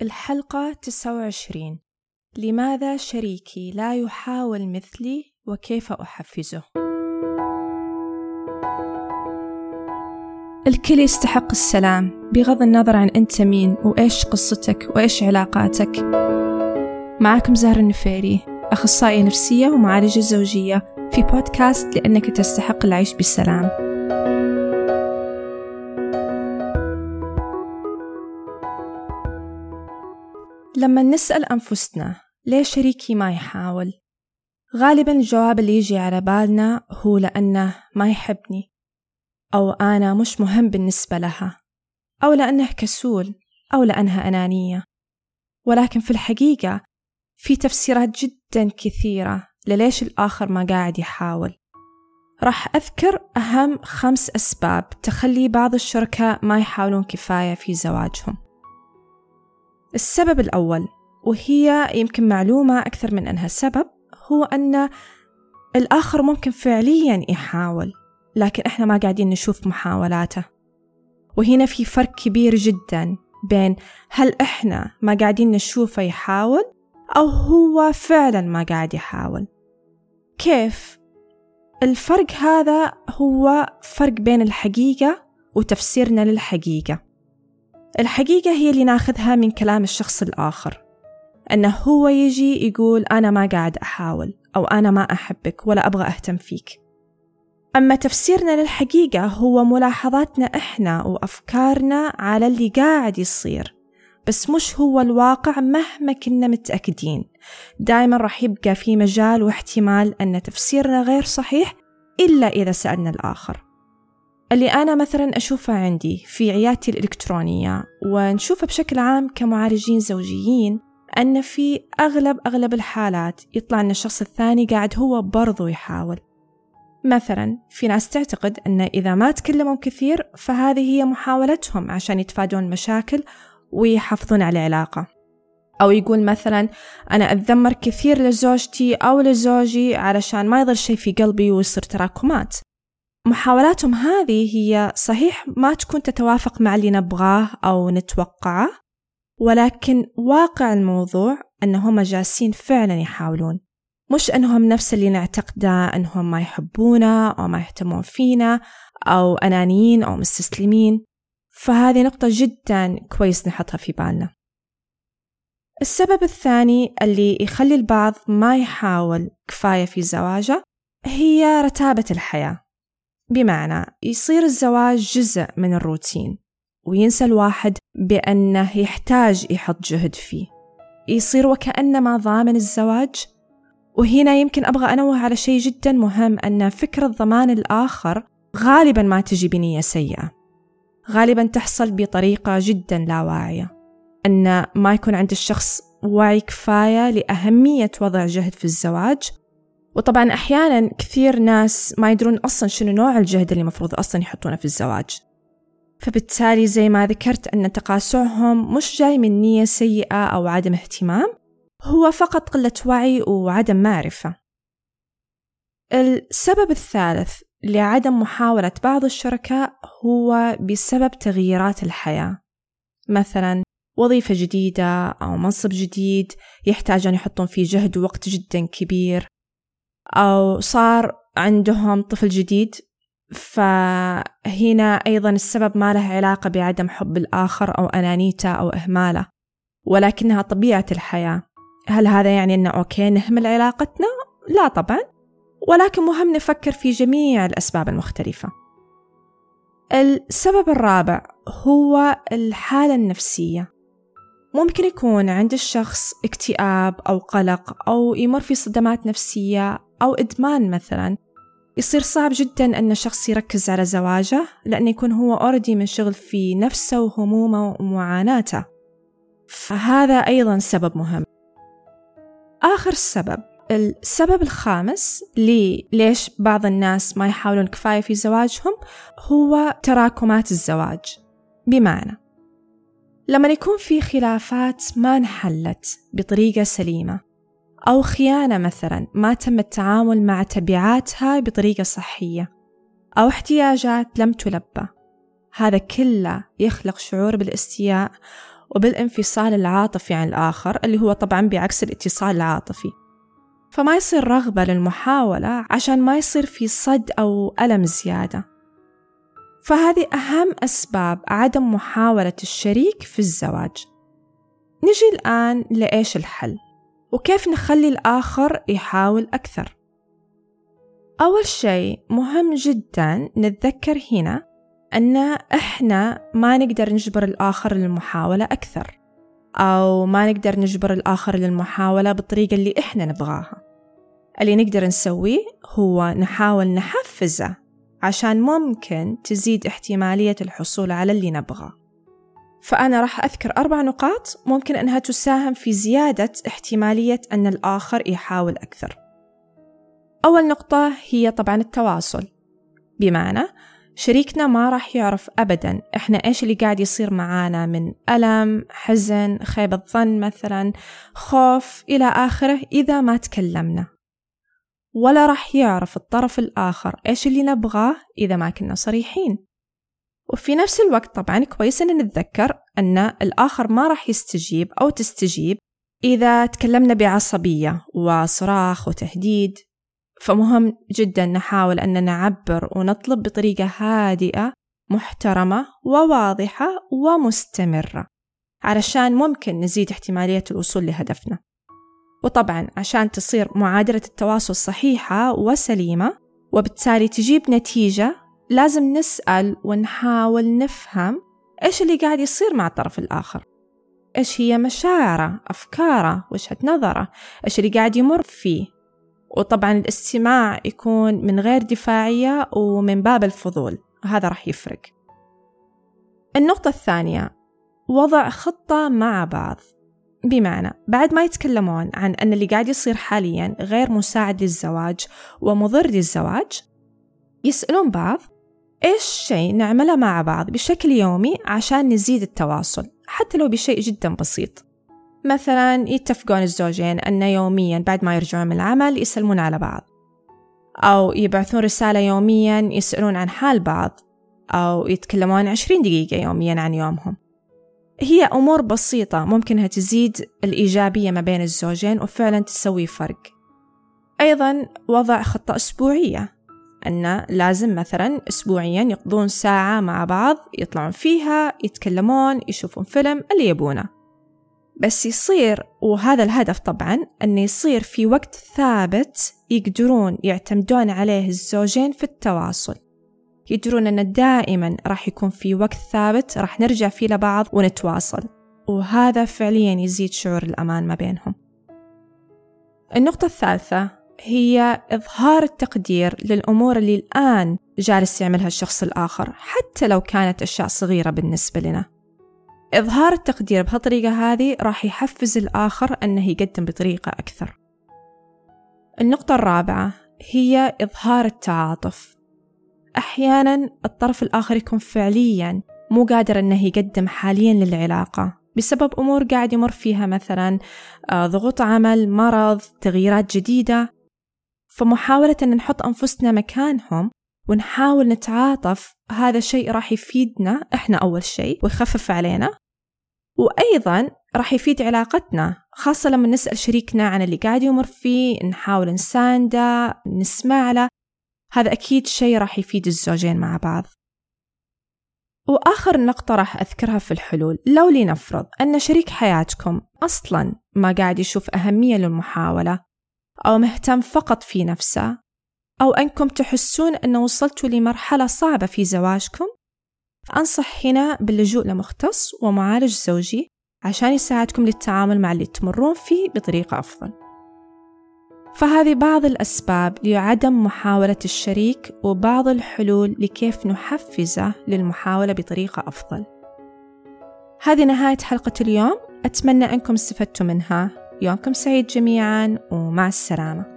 الحلقة 29 لماذا شريكي لا يحاول مثلي وكيف أحفزه؟ الكل يستحق السلام بغض النظر عن أنت مين وإيش قصتك وإيش علاقاتك. معكم زهر النفيري أخصائية نفسية ومعالجة زوجية في بودكاست لأنك تستحق العيش بسلام. لما نسأل أنفسنا ليه شريكي ما يحاول؟ غالبا الجواب اللي يجي على بالنا هو لأنه ما يحبني أو أنا مش مهم بالنسبة لها أو لأنه كسول أو لأنها أنانية. ولكن في الحقيقة في تفسيرات جدا كثيرة لليش الآخر ما قاعد يحاول. راح أذكر أهم خمس أسباب تخلي بعض الشركاء ما يحاولون كفاية في زواجهم. السبب الأول وهي يمكن معلومة أكثر من أنها سبب هو أن الآخر ممكن فعليا يحاول لكن إحنا ما قاعدين نشوف محاولاته. وهنا في فرق كبير جدا بين هل إحنا ما قاعدين نشوفه يحاول أو هو فعلا ما قاعد يحاول. كيف؟ الفرق هذا هو فرق بين الحقيقة وتفسيرنا للحقيقة. الحقيقة هي اللي ناخذها من كلام الشخص الآخر أنه هو يجي يقول أنا ما قاعد أحاول أو أنا ما أحبك ولا أبغى أهتم فيك. أما تفسيرنا للحقيقة هو ملاحظاتنا إحنا وأفكارنا على اللي قاعد يصير بس مش هو الواقع مهما كنا متأكدين. دائما راح يبقى في مجال واحتمال أن تفسيرنا غير صحيح إلا إذا سألنا الآخر. اللي أنا مثلا أشوفه عندي في عيادتي الإلكترونية ونشوفه بشكل عام كمعالجين زوجيين أن في أغلب أغلب الحالات يطلع أن الشخص الثاني قاعد هو برضو يحاول. مثلا في ناس تعتقد أن إذا ما تكلموا كثير فهذه هي محاولتهم عشان يتفادون مشاكل ويحافظون على العلاقة. أو يقول مثلا أنا أتذمر كثير لزوجتي أو لزوجي علشان ما يضل شيء في قلبي ويصير تراكمات. محاولاتهم هذه هي صحيح ما تكون تتوافق مع اللي نبغاه أو نتوقعه ولكن واقع الموضوع أنهم جالسين فعلا يحاولون. مش أنهم نفس اللي نعتقده أنهم ما يحبونا أو ما يهتمون فينا أو أنانيين أو مستسلمين. فهذه نقطة جدا كويس نحطها في بالنا. السبب الثاني اللي يخلي البعض ما يحاول كفاية في زواجه هي رتابة الحياة. بمعنى يصير الزواج جزء من الروتين وينسى الواحد بأنه يحتاج يحط جهد فيه. يصير وكأنما ضامن الزواج. وهنا يمكن أبغى أنوه على شيء جدا مهم أن فكرة ضمان الآخر غالبا ما تجي بنية سيئة. غالبا تحصل بطريقة جدا لا واعية. أن ما يكون عند الشخص وعي كفاية لأهمية وضع جهد في الزواج وطبعا أحيانا كثير ناس ما يدرون أصلا شنو نوع الجهد اللي المفروض أصلا يحطونه في الزواج. فبالتالي زي ما ذكرت أن تقاسعهم مش جاي من نية سيئة أو عدم اهتمام هو فقط قلة وعي وعدم معرفة. السبب الثالث لعدم محاولة بعض الشركاء هو بسبب تغييرات الحياة. مثلا وظيفة جديدة أو منصب جديد يحتاج أن يحطون فيه جهد ووقت جدا كبير. أو صار عندهم طفل جديد فهنا أيضا السبب ما له علاقة بعدم حب الآخر أو أنانيته أو إهماله ولكنها طبيعة الحياة. هل هذا يعني أنه أوكي نهمل علاقتنا؟ لا طبعا ولكن مهم نفكر في جميع الأسباب المختلفة. السبب الرابع هو الحالة النفسية. ممكن يكون عند الشخص اكتئاب أو قلق أو يمر في صدمات نفسية أو إدمان مثلا يصير صعب جدا أن الشخص يركز على زواجه لأنه يكون هو أوردي منشغل في نفسه وهمومه ومعاناته. فهذا أيضا سبب مهم. آخر سبب السبب الخامس لي ليش بعض الناس ما يحاولون كفاية في زواجهم هو تراكمات الزواج. بمعنى لما يكون في خلافات ما انحلت بطريقة سليمة أو خيانة مثلا ما تم التعامل مع تبعاتها بطريقة صحية. أو احتياجات لم تلبى. هذا كله يخلق شعور بالاستياء وبالانفصال العاطفي عن الآخر اللي هو طبعا بعكس الاتصال العاطفي. فما يصير رغبة للمحاولة عشان ما يصير في صد أو ألم زيادة. فهذه أهم أسباب عدم محاولة الشريك في الزواج. نجي الآن لإيش الحل؟ وكيف نخلي الآخر يحاول أكثر. أول شيء مهم جدا نتذكر هنا أن إحنا ما نقدر نجبر الآخر للمحاولة أكثر أو ما نقدر نجبر الآخر للمحاولة بالطريقة اللي إحنا نبغاها. اللي نقدر نسويه هو نحاول نحفزه عشان ممكن تزيد احتمالية الحصول على اللي نبغاه. فأنا راح أذكر أربع نقاط ممكن أنها تساهم في زيادة احتمالية أن الآخر يحاول أكثر. أول نقطة هي طبعا التواصل. بمعنى شريكنا ما راح يعرف أبدا إحنا إيش اللي قاعد يصير معانا من ألم، حزن، خيبة ظن مثلا، خوف إلى آخره إذا ما تكلمنا. ولا راح يعرف الطرف الآخر إيش اللي نبغاه إذا ما كنا صريحين. وفي نفس الوقت طبعا كويس أن نتذكر أن الآخر ما راح يستجيب أو تستجيب إذا تكلمنا بعصبية وصراخ وتهديد. فمهم جدا نحاول أن نعبر ونطلب بطريقة هادئة محترمة وواضحة ومستمرة علشان ممكن نزيد احتمالية الوصول لهدفنا. وطبعا عشان تصير معادلة التواصل صحيحة وسليمة وبالتالي تجيب نتيجة لازم نسأل ونحاول نفهم إيش اللي قاعد يصير مع الطرف الآخر. إيش هي مشاعره أفكاره وجهة نظره إيش اللي قاعد يمر فيه. وطبعا الاستماع يكون من غير دفاعية ومن باب الفضول هذا راح يفرق. النقطة الثانية وضع خطة مع بعض. بمعنى بعد ما يتكلمون عن أن اللي قاعد يصير حاليا غير مساعد للزواج ومضر للزواج يسألون بعض إيش شيء نعمله مع بعض بشكل يومي عشان نزيد التواصل حتى لو بشيء جدا بسيط. مثلا يتفقون الزوجين أن يوميا بعد ما يرجعون من العمل يسلمون على بعض. أو يبعثون رسالة يوميا يسألون عن حال بعض. أو يتكلمون عشرين دقيقة يوميا عن يومهم. هي أمور بسيطة ممكنها تزيد الإيجابية ما بين الزوجين وفعلا تسوي فرق. أيضا وضع خطة أسبوعية. أن لازم مثلا أسبوعيا يقضون ساعة مع بعض يطلعون فيها يتكلمون يشوفون فيلم اللي يبونه. بس يصير وهذا الهدف طبعا أنه يصير في وقت ثابت يقدرون يعتمدون عليه الزوجين في التواصل. يدرون أن دائما راح يكون في وقت ثابت راح نرجع فيه لبعض ونتواصل. وهذا فعليا يزيد شعور الأمان ما بينهم. النقطة الثالثة هي إظهار التقدير للأمور اللي الآن جالس يعملها الشخص الآخر حتى لو كانت أشياء صغيرة بالنسبة لنا. إظهار التقدير بهالطريقة هذه راح يحفز الآخر أنه يقدم بطريقة أكثر. النقطة الرابعة هي إظهار التعاطف. أحيانا الطرف الآخر يكون فعليا مو قادر أنه يقدم حاليا للعلاقة بسبب أمور قاعد يمر فيها مثلا آه، ضغوط عمل مرض تغييرات جديدة. فمحاولة أن نحط أنفسنا مكانهم ونحاول نتعاطف هذا شيء راح يفيدنا إحنا أول شيء ويخفف علينا. وأيضا راح يفيد علاقتنا خاصة لما نسأل شريكنا عن اللي قاعد يمر فيه نحاول نسانده نسمع له. هذا أكيد شيء راح يفيد الزوجين مع بعض. وآخر نقطة راح أذكرها في الحلول لو لنفرض أن شريك حياتكم أصلا ما قاعد يشوف أهمية للمحاولة أو مهتم فقط في نفسه؟ أو أنكم تحسون أن وصلتوا لمرحلة صعبة في زواجكم؟ أنصح هنا باللجوء لمختص ومعالج زوجي عشان يساعدكم للتعامل مع اللي تمرون فيه بطريقة أفضل. فهذه بعض الأسباب لعدم محاولة الشريك وبعض الحلول لكيف نحفزه للمحاولة بطريقة أفضل. هذه نهاية حلقة اليوم. أتمنى أنكم استفدتوا منها. يومكم سعيد جميعا ومع السلامة.